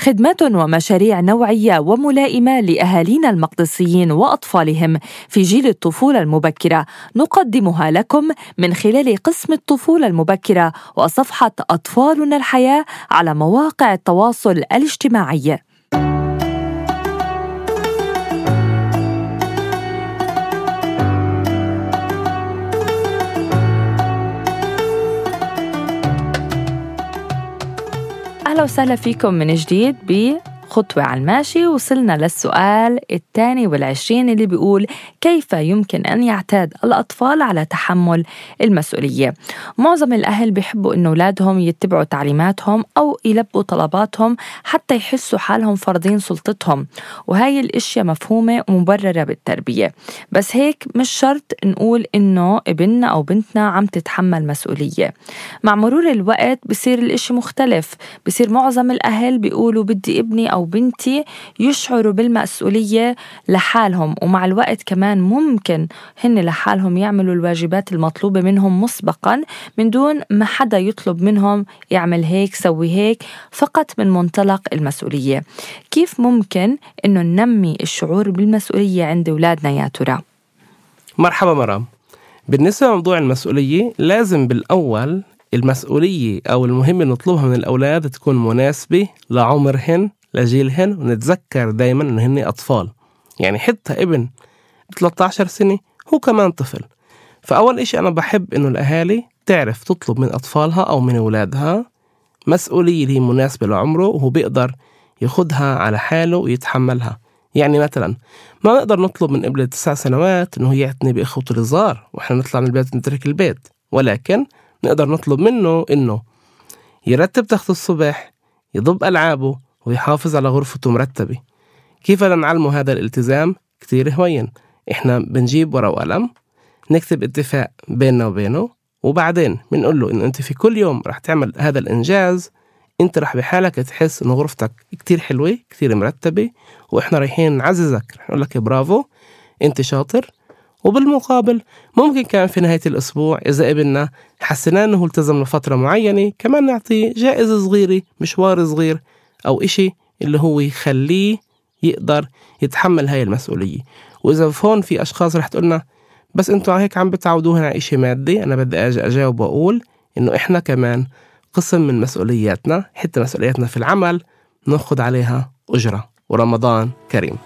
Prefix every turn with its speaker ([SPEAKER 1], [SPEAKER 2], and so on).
[SPEAKER 1] خدمات ومشاريع نوعية وملائمة لأهالينا المقدسيين وأطفالهم في جيل الطفولة المبكرة نقدمها لكم من خلال قسم الطفولة المبكرة وصفحة أطفالنا الحياة على مواقع التواصل الاجتماعي. أهلا وسهلا فيكم من جديد خطوة على الماشي وصلنا للسؤال الثاني والعشرين اللي بيقول كيف يمكن أن يعتاد الأطفال على تحمل المسؤولية؟ معظم الأهل بيحبوا أن أولادهم يتبعوا تعليماتهم أو يلبوا طلباتهم حتى يحسوا حالهم فرضين سلطتهم وهاي الأشياء مفهومة ومبررة بالتربية. بس هيك مش شرط نقول إنه ابننا أو بنتنا عم تتحمل مسؤولية. مع مرور الوقت بصير الأشي مختلف. بصير معظم الأهل بيقولوا بدي ابني أو أو بنتي يشعروا بالمسؤولية لحالهم ومع الوقت كمان ممكن هن لحالهم يعملوا الواجبات المطلوبة منهم مسبقا من دون ما حدا يطلب منهم يعمل هيك سوي هيك فقط من منطلق المسؤولية كيف ممكن أنه ننمي الشعور بالمسؤولية عند أولادنا يا ترى؟
[SPEAKER 2] مرحبا مرام بالنسبة لموضوع المسؤولية لازم بالأول المسؤولية أو المهمة نطلبها من الأولاد تكون مناسبة لعمرهن لجيلهن ونتذكر دايما انه هن أطفال. يعني حتى ابن 13 سنة هو كمان طفل. فأول إشي أنا بحب إنه الأهالي تعرف تطلب من أطفالها أو من أولادها مسؤولية اللي مناسبة لعمره وهو بيقدر ياخدها على حاله ويتحملها. يعني مثلا ما نقدر نطلب من ابن تسع سنوات إنه يعتني بإخوته الصغار وإحنا نطلع من البيت نترك البيت. ولكن نقدر نطلب منه إنه يرتب تخت الصبح يضب ألعابه ويحافظ على غرفته مرتبة. كيف بدنا نعلمه هذا الالتزام؟ كتير هوين. إحنا بنجيب ورقة وقلم نكتب اتفاق بيننا وبينه وبعدين بنقول له إنه أنت في كل يوم رح تعمل هذا الإنجاز أنت رح بحالك تحس إنه غرفتك كتير حلوة كتير مرتبة وإحنا رايحين نعززك. رح نقول لك برافو أنت شاطر. وبالمقابل ممكن كان في نهاية الأسبوع إذا ابننا حسينا إنه التزم لفترة معينة كمان نعطيه جائزة صغيرة مشوار صغير أو إشي اللي هو يخليه يقدر يتحمل هاي المسؤولية. وإذا هون في أشخاص رح تقولنا بس أنتوا هيك عم بتعودوها على إشي مادي أنا بدي أجي أجاوب وأقول إنه إحنا كمان قسم من مسؤولياتنا حتى مسؤولياتنا في العمل ناخد عليها أجرة. ورمضان كريم.